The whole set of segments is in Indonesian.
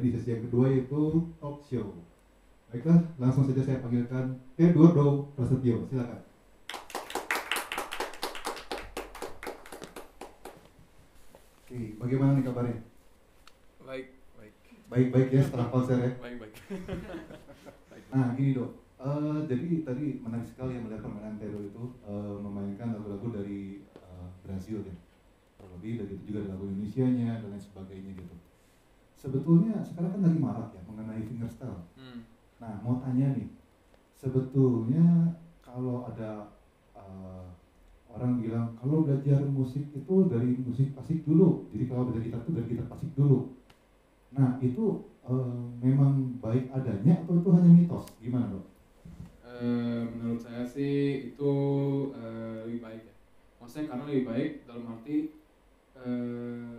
di sesi yang kedua yaitu talk show. Baiklah, langsung saja saya panggilkan Eduardo Prasetyo. Silakan. Oke, bagaimana nih kabarnya? Baik, baik. Baik-baik ya setelah konser ya. Baik, baik. Nah, gini dok. Eh, jadi tadi menarik sekali ya melihat permainan Tero itu eh, memainkan lagu-lagu dari eh, Brazil ya. Terlebih dari itu juga ada lagu Indonesia-nya dan lain sebagainya gitu. Sebetulnya sekarang kan lagi marak ya mengenai fingerstyle. Hmm. Nah, mau tanya nih, sebetulnya kalau ada eh, orang bilang kalau belajar musik itu dari musik klasik dulu, jadi kalau belajar gitar itu dari gitar klasik dulu. Nah, itu eh, memang baik adanya atau itu hanya mitos? Gimana dok? Eh, menurut saya sih itu eh, lebih baik ya. Maksudnya karena lebih baik dalam arti eh,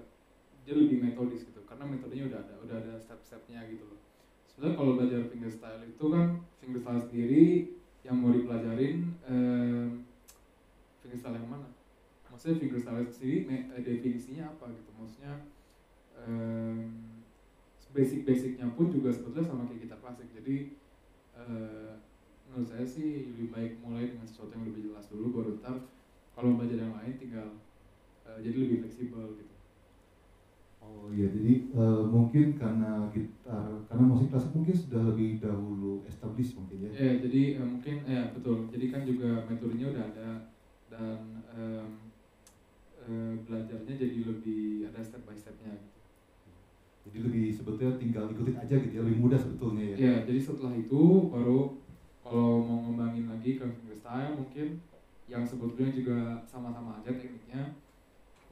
dia lebih metodis gitu. Karena metodenya udah ada, udah ada step-stepnya gitu loh. Sebenarnya kalau belajar fingerstyle itu kan fingerstyle sendiri yang mau dipelajarin eh, fingerstyle yang mana? Maksudnya fingerstyle sendiri eh, definisinya apa gitu? Maksudnya eh, basic-basicnya pun juga sebetulnya sama kayak gitar klasik. Jadi eh, menurut saya sih lebih baik mulai dengan sesuatu yang lebih jelas dulu baru ntar kalau belajar yang lain tinggal eh, jadi lebih fleksibel gitu. Oh iya, jadi eh, mungkin karena gitar, karena musik klasik mungkin sudah lebih dahulu established mungkin ya. Ya jadi eh, mungkin ya betul. Jadi kan juga metodenya udah ada dan em, eh, belajarnya jadi lebih ada step by stepnya. Gitu. Jadi lebih sebetulnya tinggal ikutin aja gitu ya, lebih mudah sebetulnya ya. Ya jadi setelah itu baru kalau mau ngembangin lagi ke fingerstyle mungkin yang sebetulnya juga sama-sama aja tekniknya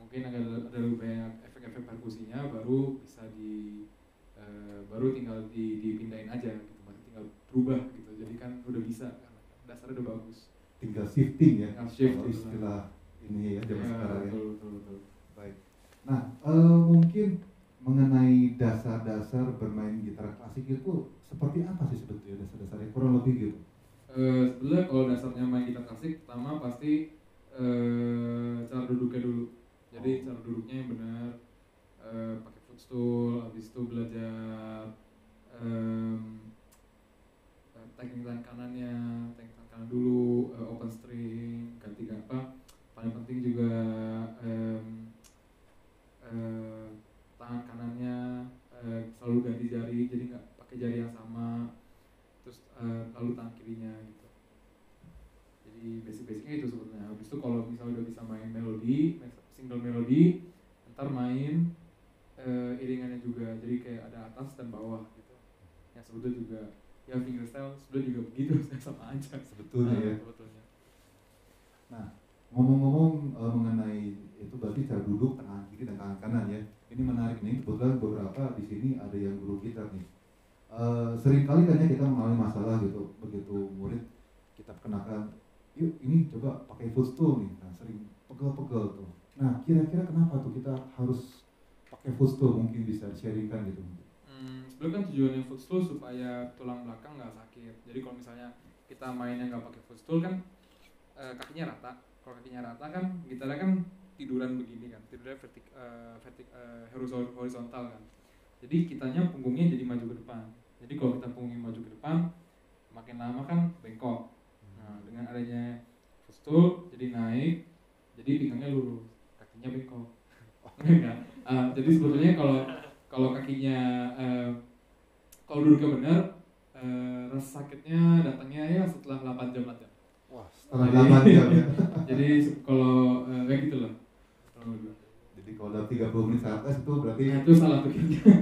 mungkin ada ada lebih banyak efek-efek perkusinya baru bisa di eh, baru tinggal di, dipindahin aja gitu tinggal berubah gitu jadi kan udah bisa kan dasarnya udah bagus Tinggal shifting ya. Tinggal shift, Kalau istilah ini ya zaman Ya, sekarang ya. betul, betul, betul. Baik. Nah, eh, mungkin mengenai dasar-dasar bermain gitar klasik itu seperti apa sih sebetulnya dasar-dasarnya kurang lebih gitu? Sebenarnya kalau dasarnya main gitar klasik pertama pasti eh, cara duduknya dulu jadi cara duduknya yang benar eh, pakai footstool habis itu belajar em, eh, teknik tangan kanannya teknik tangan kanan dulu eh, open string ganti apa paling penting juga em, eh, tangan kanannya eh, selalu ganti jari jadi nggak pakai jari yang sama terus eh, lalu tangan kirinya gitu jadi basic-basicnya itu sebenarnya habis itu kalau misalnya udah bisa main melodi single melodi ntar main eh, iringannya juga jadi kayak ada atas dan bawah gitu yang sebetulnya juga ya fingerstyle sudah juga begitu sama aja Sebetulnya Nah, ya. sebetulnya Nah, eh, mengenai itu berarti cara duduk tangan kiri dan tangan kanan ya. Ini menarik nih, kebetulan beberapa di sini ada yang guru gitar nih. Seringkali kan ya kita mengalami masalah gitu, begitu murid kita kenakan, yuk ini coba pakai footstool nih, nah sering pegel-pegel tuh. Nah, kira-kira kenapa tuh kita harus pakai footstool mungkin bisa sharingkan gitu. Hmm, sebenarnya kan tujuannya footstool supaya tulang belakang nggak sakit. Jadi kalau misalnya kita mainnya nggak pakai footstool kan eh, kakinya rata. Kalau kakinya rata kan gitarnya kan tiduran begini kan, tidurnya vertik, eh, vertik eh, horizon- horizontal kan. Jadi kitanya punggungnya jadi maju ke depan. Jadi kalau kita punggungnya maju ke depan, makin lama kan bengkok. Nah, dengan adanya footstool jadi naik, jadi pinggangnya lurus, kakinya bengkok. Enggak. Ah, jadi sebetulnya kalau kalau kakinya eh, kalau duduknya benar eh, rasa sakitnya datangnya ya setelah 8 jam latihan. Wah, setelah Jadi- 8 jam ya. Jadi kalau eh, kayak gitu kurang lebih. Jadi kalau udah 30 menit ke atas itu berarti Nah, itu salah tuh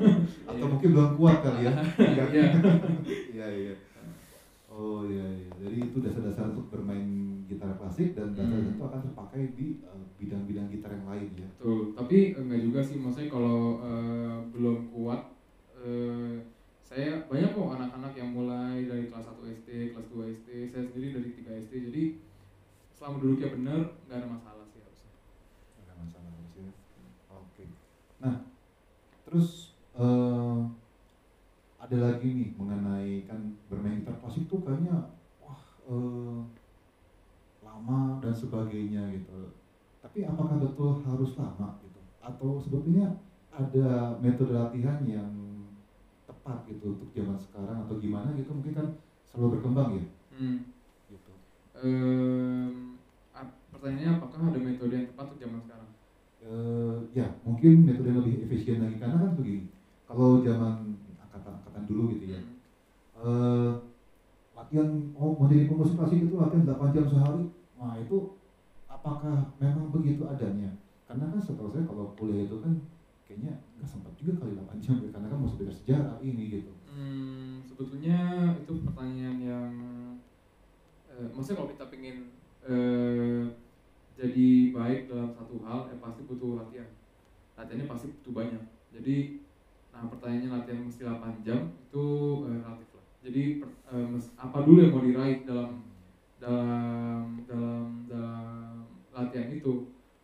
atau mungkin belum kuat kali ya. Iya. Iya iya. Oh iya iya. Jadi itu dasar-dasar untuk bermain gitar klasik dan dasar Hmm. itu akan terpakai di eh, bidang-bidang gitar yang lain ya. Betul. Tapi eh, enggak juga sih maksudnya kalau eh, belum kuat eh, saya banyak kok anak-anak yang mulai dari kelas 1 SD, kelas 2 SD, saya sendiri dari 3 SD. Jadi selama duduknya benar nggak ada masalah sih harusnya. Ada masalah harusnya. Oke. Nah, terus eh, ada lagi nih mengenai kan bermain gitar klasik tuh kayaknya wah eh, lama dan sebagainya gitu. Tapi apakah betul harus lama gitu? Atau sebetulnya ada metode latihan yang tepat gitu untuk zaman sekarang atau gimana gitu mungkin kan selalu berkembang ya Hmm. gitu. Ap- pertanyaannya apakah ada metode yang tepat untuk zaman sekarang? Eh, ya mungkin metode yang lebih efisien lagi karena kan begini kalau zaman angkatan-angkatan dulu gitu ya Hmm. eh latihan oh mau jadi klasik itu latihan 8 jam sehari nah itu apakah memang begitu adanya karena kan setahu saya kalau kuliah itu kan kayaknya nggak sempat juga kali 8 jam ya, karena kan mesti belajar sejarah ini gitu Hmm, sebetulnya itu pertanyaan yang eh, maksudnya kalau kita pengen eh, jadi baik dalam satu hal, ya pasti butuh latihan. Latihannya pasti butuh banyak. Jadi, nah pertanyaannya latihan mesti 8 jam itu eh, relatif lah. Jadi per- eh, mes- apa dulu yang mau diraih dalam dalam dalam dalam latihan itu?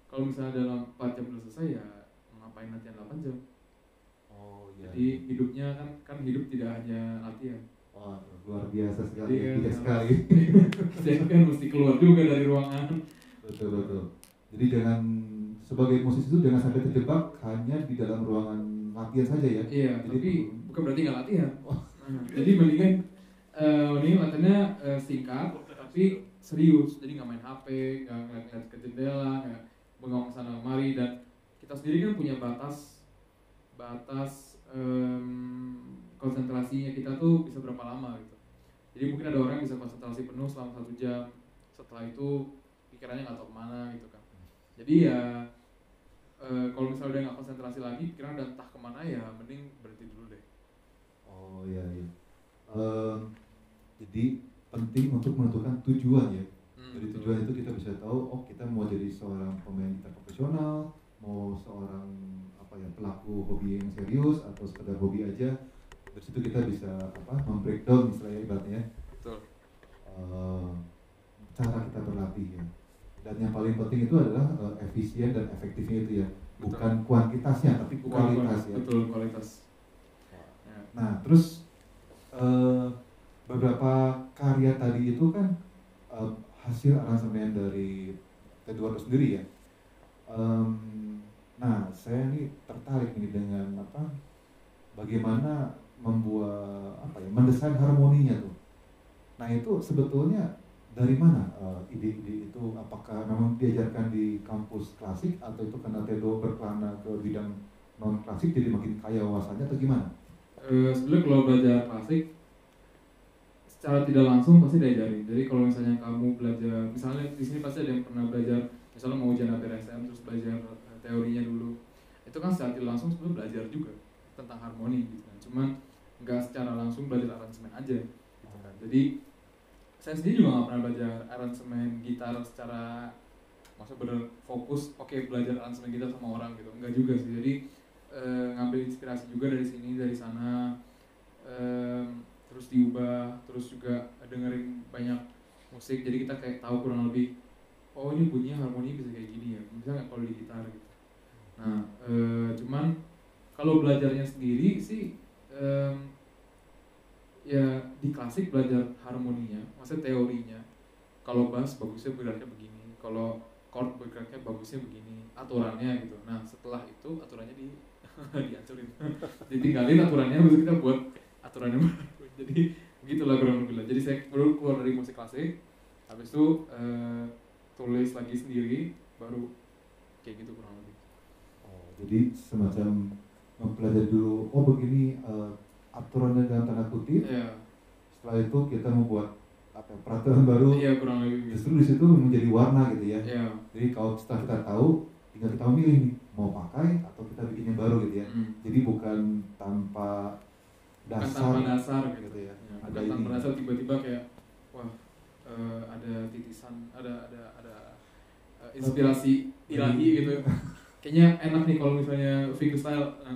Kalau misalnya dalam 4 jam udah selesai ya ngapain latihan 8 jam? oh Jadi hidupnya kan kan hidup tidak hanya latihan. wah luar biasa sekali kan- bijak sekali Saya kan mesti keluar juga dari ruangan. betul betul jadi jangan sebagai musisi itu jangan sampai terjebak hanya di dalam ruangan latihan saja ya Iya, Jadi tapi bukan berarti nggak latihan. Oh. Nah, jadi mendingan eh mendingan latihannya eh, singkat tapi serius. Jadi nggak main HP, nggak ngeliat-ngeliat ke jendela, nggak bengong sana kemari dan kita sendiri kan punya batas batas em, konsentrasinya kita tuh bisa berapa lama gitu. Jadi mungkin ada orang bisa konsentrasi penuh selama satu jam. Setelah itu pikirannya nggak tahu ke mana gitu kan. Jadi ya eh, kalau misalnya udah nggak konsentrasi lagi, pikiran udah entah ke mana ya, mending berhenti dulu deh. Oh iya iya. Em, jadi penting untuk menentukan tujuan ya. Hmm, Dari betul. tujuan itu kita bisa tahu, oh kita mau jadi seorang pemain gitar profesional, mau seorang apa ya pelaku hobi yang serius atau sekedar hobi aja. Dari situ kita bisa apa membreakdown istilahnya ibaratnya Betul. cara kita berlatih ya. Dan yang paling penting itu adalah eh, efisien dan efektifnya itu ya, Betul. bukan kuantitasnya tapi kualitas ya. Betul kualitas. Ya. Nah, terus eh, beberapa karya tadi itu kan eh, hasil aransemen dari Eduardo sendiri ya. Em, nah, saya ini tertarik ini dengan apa? Bagaimana membuat apa ya? Mendesain harmoninya tuh. Nah, itu sebetulnya dari mana eh, ide-ide itu? Apakah memang diajarkan di kampus klasik atau itu karena Tedo berkelana ke bidang non klasik jadi makin kaya wawasannya atau gimana? Eh, sebenarnya kalau belajar klasik secara tidak langsung pasti diajarin. Jadi kalau misalnya kamu belajar, misalnya di sini pasti ada yang pernah belajar, misalnya mau ujian APRSM terus belajar eh, teorinya dulu, itu kan secara tidak langsung sebenarnya belajar juga tentang harmoni gitu kan. Cuman nggak secara langsung belajar aransemen aja gitu kan. Jadi saya sendiri juga nggak pernah belajar aransemen gitar secara masa bener fokus oke belajar aransemen gitar sama orang gitu. Enggak juga sih. Jadi eh, ngambil inspirasi juga dari sini dari sana. Em, terus diubah terus juga dengerin banyak musik. Jadi kita kayak tahu kurang lebih oh ini bunyinya harmoni bisa kayak gini ya. Bisa nggak kalau di gitar gitu. Nah eh, cuman kalau belajarnya sendiri sih em, ya di klasik belajar harmoninya maksudnya teorinya. Kalau bass bagusnya bergeraknya begini kalau chord bergeraknya bagusnya begini aturannya gitu. Nah setelah itu aturannya di dihancurin. Ditinggalin aturannya itu kita buat aturannya baru jadi begitulah kurang lebih lah. Jadi saya baru keluar dari musik klasik habis itu eh, tulis lagi sendiri baru kayak gitu kurang lebih. Oh, jadi semacam mempelajari dulu, oh begini eh, aturannya dalam tanda kutip. ya Setelah itu kita membuat apa peraturan baru. iya kurang lebih gitu Justru di situ menjadi warna gitu ya. ya Jadi kalau setelah kita tahu, tinggal kita memilih nih mau pakai atau kita bikin yang baru gitu ya. mm. Jadi bukan tanpa bukan dasar. tanpa dasar gitu, gitu ya. Ya, Ada bukan tanpa ini. dasar tiba-tiba kayak wah eh, ada titisan ada ada ada eh, inspirasi ilahi gitu kayaknya enak nih kalau misalnya fingerstyle eh,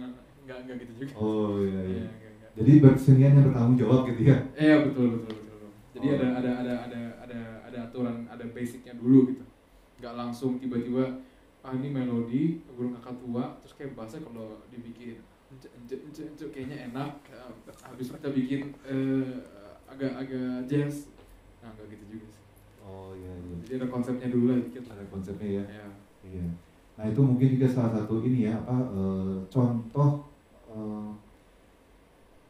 nggak nggak gitu juga Oh iya iya. Iya, nggak. Jadi berkesenian yang bertanggung jawab gitu ya. Iya betul betul betul. betul. Jadi Oh. ada ada ada ada ada ada aturan ada basicnya dulu gitu. Nggak langsung tiba-tiba ah ini melodi burung kakak tua terus kayak bahasa kalau dibikin kayaknya enak eh, habis kita bikin eh, agak-agak jazz nah nggak gitu juga sih Oh iya iya. jadi ada konsepnya dulu lah dikit Ada konsepnya ya. ya Iya. Nah itu mungkin juga salah satu ini ya apa eh, contoh eh,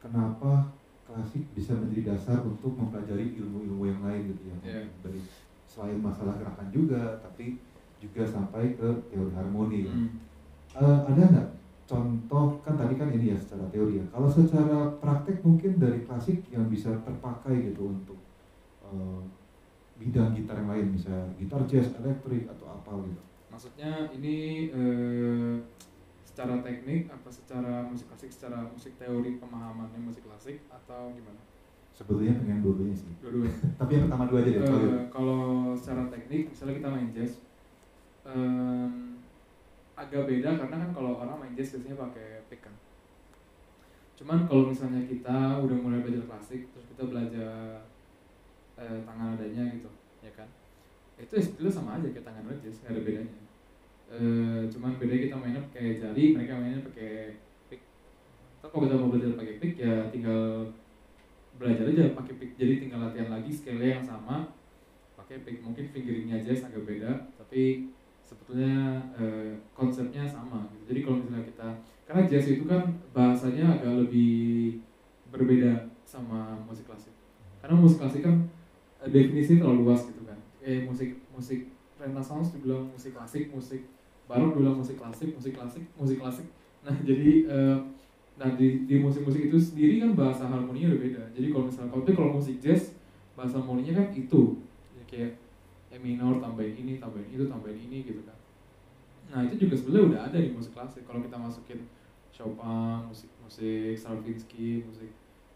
kenapa klasik bisa menjadi dasar untuk mempelajari ilmu-ilmu yang lain gitu ya dari selain masalah gerakan juga tapi juga sampai ke teori harmoni ya. Hmm. Eh, ada nggak contoh kan tadi kan ini ya secara teori ya kalau secara praktek mungkin dari klasik yang bisa terpakai gitu untuk eh, bidang gitar yang lain misalnya gitar jazz elektrik atau apa gitu Maksudnya ini eh, secara teknik apa secara musik klasik secara musik teori pemahamannya musik klasik atau gimana? sebetulnya pengen dua-duanya sih. Dua-duanya. tapi yang pertama dua aja deh kalau Eh, kalau secara teknik misalnya kita main jazz em, agak beda karena kan kalau orang main jazz biasanya pakai pick kan. Cuman kalau misalnya kita udah mulai belajar klasik terus kita belajar eh, tangan nadanya gitu ya kan? Itu ya sebetulnya sama aja kayak tangan jazz nggak ada bedanya Eh, cuman beda kita mainnya pakai jari mereka mainnya pakai pick. Ntar kalau kita mau belajar pakai pick ya tinggal belajar aja pakai pick. Jadi tinggal latihan lagi scale yang sama pakai pick. Mungkin fingeringnya aja agak beda tapi sebetulnya eh, konsepnya sama gitu. jadi kalau misalnya kita karena jazz itu kan bahasanya agak lebih berbeda sama musik klasik. Karena musik klasik kan eh, definisinya terlalu luas gitu kan. Eh musik musik renaissance dibilang musik klasik musik barok dibilang musik klasik musik klasik musik klasik nah jadi eh, Nah di, di musik-musik itu sendiri kan bahasa harmoninya udah beda. Jadi kalau misalnya kalau kalau musik jazz bahasa harmoninya kan itu ya, kayak E minor tambahin ini tambahin itu tambahin ini gitu kan. Nah itu juga sebenarnya udah ada di musik klasik. Kalau kita masukin Chopin, musik musik Stravinsky, musik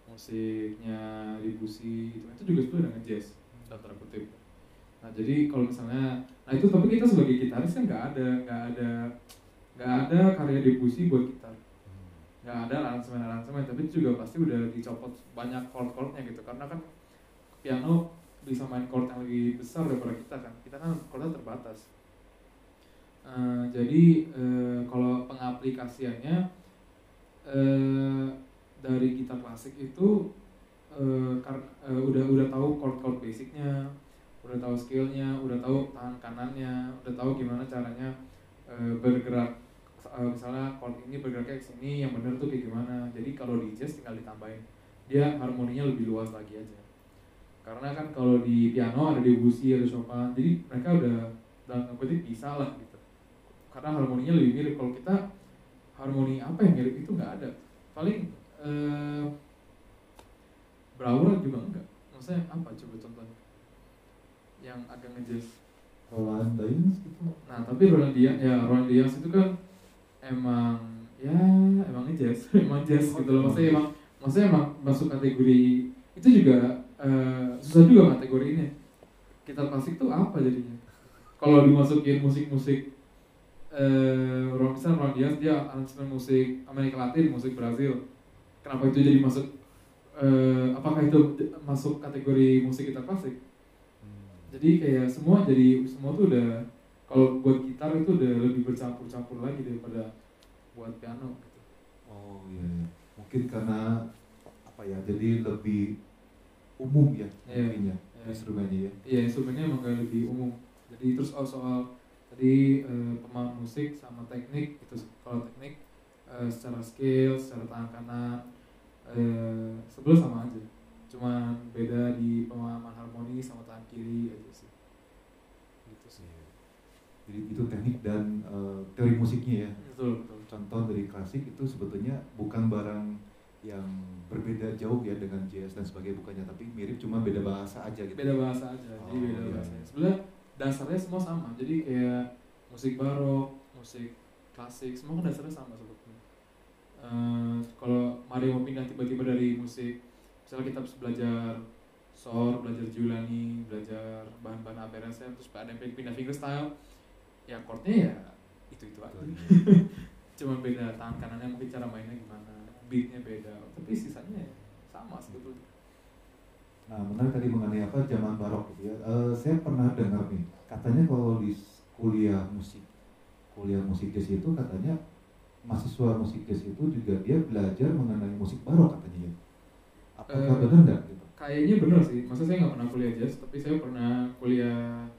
musiknya Debussy itu itu juga sebenarnya udah nge-jazz dalam tanda kutip. Nah jadi kalau misalnya nah itu tapi kita sebagai gitaris kan nggak ada nggak ada nggak ada karya Debussy buat gitar nggak ada aransemen aransemen tapi juga pasti udah dicopot banyak chord chordnya gitu. Karena kan piano bisa main chord yang lebih besar daripada kita kan. Kita kan chordnya terbatas. Eh, jadi eh, kalau pengaplikasiannya eh, dari gitar klasik itu kar- eh, udah udah tahu chord chord basicnya udah tahu skillnya udah tahu tangan kanannya udah tahu gimana caranya eh, bergerak. Eh, misalnya chord ini bergeraknya ke sini yang benar tuh kayak gimana. Jadi kalau di jazz tinggal ditambahin. Dia harmoninya lebih luas lagi aja. Karena kan kalau di piano ada Debussy ada Chopin jadi mereka udah dalam kutip bisa lah gitu. Karena harmoninya lebih mirip. Kalau kita harmoni apa yang mirip itu nggak ada. Paling eh, Brauer juga enggak maksudnya apa? Coba contohnya yang agak ngejazz Roland Dines gitu Nah tapi Roland Diaz, ya Roland Diaz itu kan emang ya emang jazz, emang jazz gitu loh. Maksudnya emang, maksudnya emang masuk kategori itu juga eh, susah juga kategorinya. Kita klasik tuh apa jadinya? Kalau dimasukin musik-musik eh Roland misalnya Roland Diaz dia aransemen musik Amerika Latin, musik Brazil. Kenapa itu jadi masuk? eh, apakah itu masuk kategori musik kita klasik? Jadi kayak semua jadi semua tuh udah kalau buat gitar itu udah lebih bercampur-campur lagi daripada buat piano gitu. oh iya iya. mungkin karena apa ya jadi lebih umum ya Iya. intinya Iya. instrumennya ya Iya instrumennya emang gak lebih umum. Jadi terus oh, soal tadi eh, pemahaman musik sama teknik itu kalau teknik eh, secara skill, secara tangan kanan eh, sebelah sama aja. Cuma beda di pemahaman harmoni sama tangan kiri aja sih. Gitu sih. jadi itu teknik dan eh, teori musiknya ya Betul betul. contoh dari klasik itu sebetulnya bukan barang yang berbeda jauh ya dengan jazz dan sebagainya bukannya tapi mirip cuma beda bahasa aja gitu beda bahasa aja jadi Oh, beda iya, bahasa iya. sebenarnya dasarnya semua sama jadi kayak musik barok musik klasik semua kan dasarnya sama sebetulnya Eh, kalau Mario mau pindah tiba-tiba dari musik misalnya kita harus belajar sor belajar Giuliani belajar bahan-bahan ABRSM terus ada yang pindah fingerstyle ya chordnya ya itu itu aja cuma beda tangan kanannya mungkin cara mainnya gimana beatnya beda tapi sisanya ya sama sebetulnya Nah, menarik tadi mengenai apa zaman barok gitu ya. Eh, saya pernah dengar nih, katanya kalau di kuliah musik, kuliah musik jazz itu katanya mahasiswa musik jazz itu juga dia belajar mengenai musik barok katanya ya. Apakah benar nggak gitu? Kayaknya bener sih, masa saya nggak pernah kuliah jazz, tapi saya pernah kuliah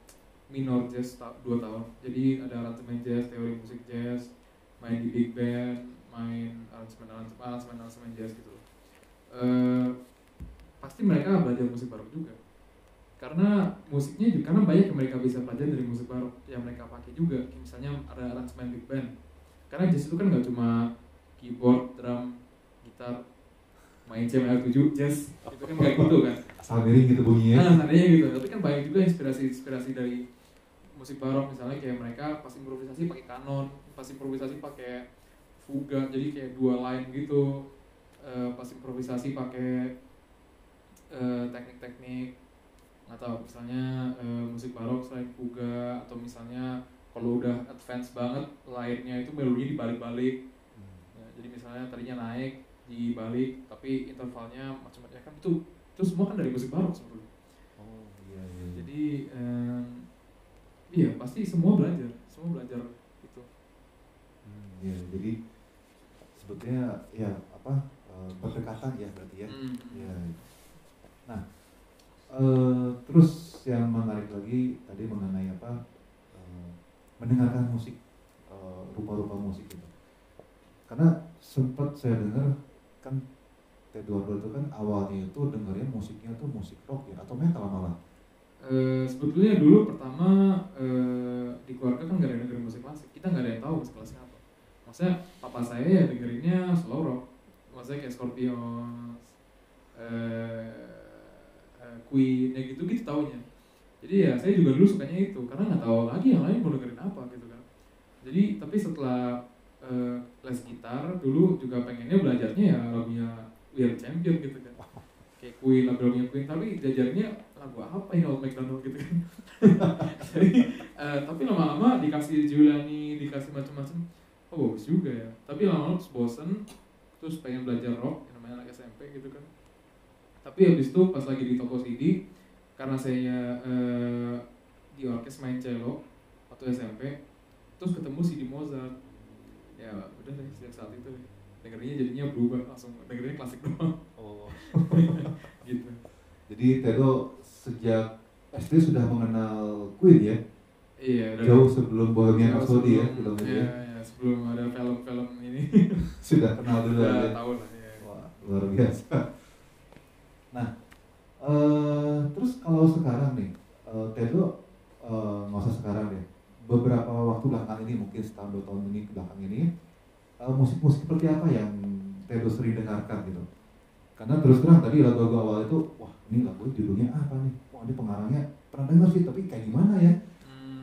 minor jazz ta- dua tahun. Jadi ada aransemen jazz, teori musik jazz, main di big band, main aransemen aransemen aransemen, aransemen jazz gitu loh. eh, pasti mereka belajar musik barok juga karena musiknya juga karena banyak yang mereka bisa pelajari dari musik barok yang mereka pakai juga misalnya ada aransemen big band karena jazz itu kan nggak cuma keyboard drum gitar main CMR7 jazz. Itu kan kayak gitu kan. Miring gitu bunyinya. Nah, seandainya gitu. Tapi kan banyak juga inspirasi-inspirasi dari musik barok. Misalnya kayak mereka pas improvisasi pakai kanon, pas improvisasi pakai fuga, jadi kayak dua line gitu. Eh, pas improvisasi pakai eh, teknik-teknik. Atau misalnya eh, musik barok selain fuga atau misalnya kalau udah advance banget lainnya itu melodinya dibalik-balik. Hmm. Ya, jadi misalnya tadinya naik dibalik tapi intervalnya macam-macam ya kan itu itu semua kan dari musik barok sebetulnya oh iya iya iya. jadi em, iya pasti semua belajar semua belajar itu Hmm, iya jadi sebetulnya ya apa eh, berdekatan ya berarti ya Hmm. Iya. Nah, eh, terus yang menarik lagi tadi mengenai apa eh, mendengarkan musik rupa-rupa musik itu. Karena sempat saya dengar kan Eduardo itu kan awalnya itu dengerin musiknya tuh musik rock ya atau metal malah. Eh, sebetulnya dulu pertama eh, di keluarga kan nggak ada yang dengerin musik klasik. Kita nggak ada yang tahu musik klasik apa. Maksudnya papa saya ya dengerinnya slow rock. Maksudnya kayak Scorpions eh, eh, Queen ya gitu gitu taunya. Jadi ya saya juga dulu sukanya itu karena nggak tahu lagi yang lain mau dengerin apa gitu kan. Jadi tapi setelah eh, les gitar dulu juga pengennya belajarnya ya lagunya We Champion gitu kan. Kayak Queen lagu-lagunya Queen tapi diajarnya lagu apa ini Old McDonald gitu kan. Jadi eh, tapi lama-lama dikasih Giuliani dikasih macam-macam oh bagus juga ya. Tapi lama-lama bosen terus pengen belajar rock yang namanya anak SMP gitu kan. Tapi habis itu pas lagi di toko CD karena saya eh, di orkes main cello waktu SMP terus ketemu CD Mozart ya udah deh sejak saat itu dengerinnya jadinya berubah langsung dengerinnya klasik doang Oh. gitu Jadi Tedo sejak SD sudah mengenal Queen ya, iya udah jauh sebelum Bohemian Rhapsody ya filmnya iya, ya. iya, sebelum ada film-film ini sudah kenal dulu udah ya. tahu lah ya. Wah, luar biasa. Nah, eh, terus kalau sekarang nih, eh, Tedo eh, nggak usah sekarang deh. Beberapa waktu belakangan ini, mungkin setahun dua tahun ini ke belakang ini, eh, musik-musik seperti apa yang Tedo sering dengarkan gitu? Karena terus terang tadi lagu-lagu awal itu, wah ini lagu judulnya apa nih? Wah ini pengarangnya pernah dengar sih, tapi kayak gimana ya?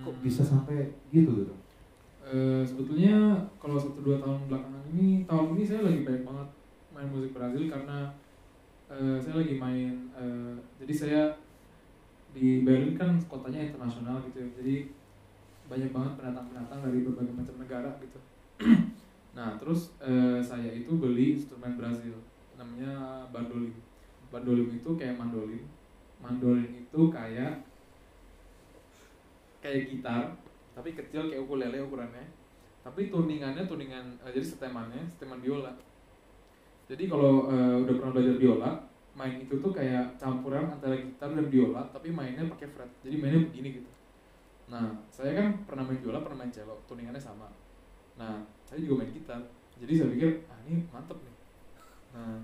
Kok Hmm, bisa sampai gitu gitu? eh, sebetulnya kalau satu dua tahun belakangan ini tahun ini saya lagi banyak banget main musik Brazil karena eh, saya lagi main eh, jadi saya di Berlin kan kotanya internasional gitu ya jadi banyak banget pendatang-pendatang dari berbagai macam negara gitu. Nah terus eh, saya itu beli instrumen Brazil namanya bandolin. Bandolin itu kayak mandolin. Mandolin itu kayak kayak gitar tapi kecil kayak ukulele ukurannya. Tapi tuningannya tuningan eh, jadi setemannya seteman biola. Jadi kalau eh, udah pernah belajar biola main itu tuh kayak campuran antara gitar dan biola tapi mainnya pakai fret. Jadi mainnya begini gitu nah saya kan pernah main biola pernah main cello tuningannya sama. Nah saya juga main gitar. Jadi saya pikir ah ini mantep nih. Nah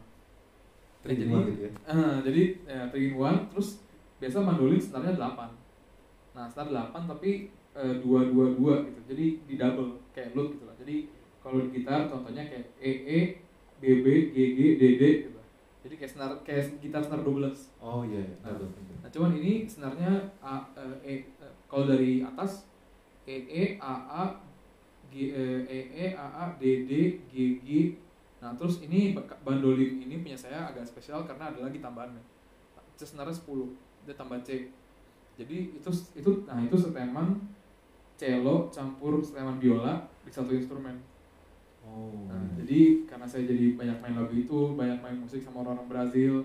Three jadi one gitu ya? Ah, jadi ya, three in one terus biasa mandolin setarnya 8 nah setar 8 tapi eh, dua dua dua gitu. Jadi di double kayak loop gitu lah. Jadi kalau di gitar contohnya kayak E E B B G G D D gitu. Jadi kayak senar kayak gitar senar 12 Oh iya, iya. Nah. betul. nah cuman ini senarnya A eh, E eh, kalau dari atas E E A A G eh, E E A A D D G G nah terus ini bandolin ini punya saya agak spesial karena ada lagi tambahannya C senarnya 10 dia tambah C jadi itu itu nah itu seteman cello campur seteman biola di satu instrumen Oh. Nah, jadi karena saya jadi banyak main lagu itu, banyak main musik sama orang-orang Brazil,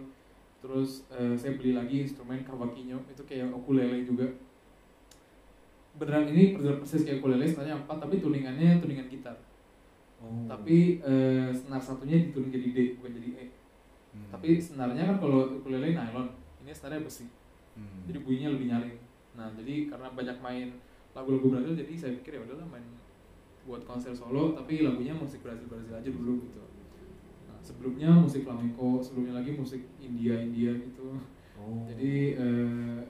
terus eh, saya beli lagi instrumen cavaquinho itu kayak ukulele juga. Beneran ini persis persis kayak ukulele, sebenarnya empat, tapi tuningannya tuningan gitar. Oh. Tapi eh, senar satunya dituning jadi D, bukan jadi E. Hmm. Tapi senarnya kan kalau ukulele nylon, ini senarnya besi, Hmm. jadi bunyinya lebih nyaring. Nah, jadi karena banyak main lagu-lagu Brazil, jadi saya pikir ya udahlah main buat konser solo, tapi lagunya musik Brazil Brazil aja dulu gitu. Nah, sebelumnya musik flamenco sebelumnya lagi musik India India gitu Oh. jadi eh,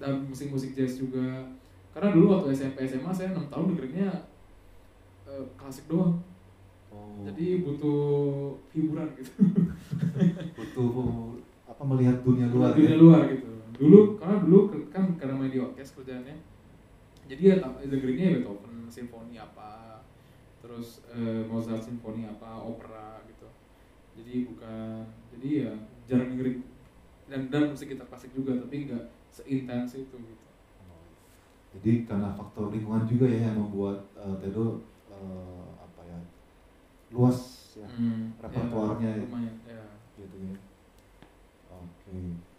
dan musik-musik jazz juga karena dulu waktu SMP SMA saya enam tahun dengerinnya eh, klasik doang. Oh. jadi butuh hiburan gitu. Butuh apa melihat dunia luar dunia ya? luar gitu. Dulu karena dulu kan karena main di orkes kerjaannya. Jadi ya dengerinnya ya Beethoven simfoni apa terus eh, Mozart simfoni apa opera gitu. Jadi bukan jadi ya jarang dengerin dan dan musik gitar klasik juga tapi nggak seintens itu gitu Jadi karena faktor lingkungan juga ya yang membuat eh, Tedo eh, apa ya luas ya Hmm, repertoarnya ya, ya. gitu ya. Oke.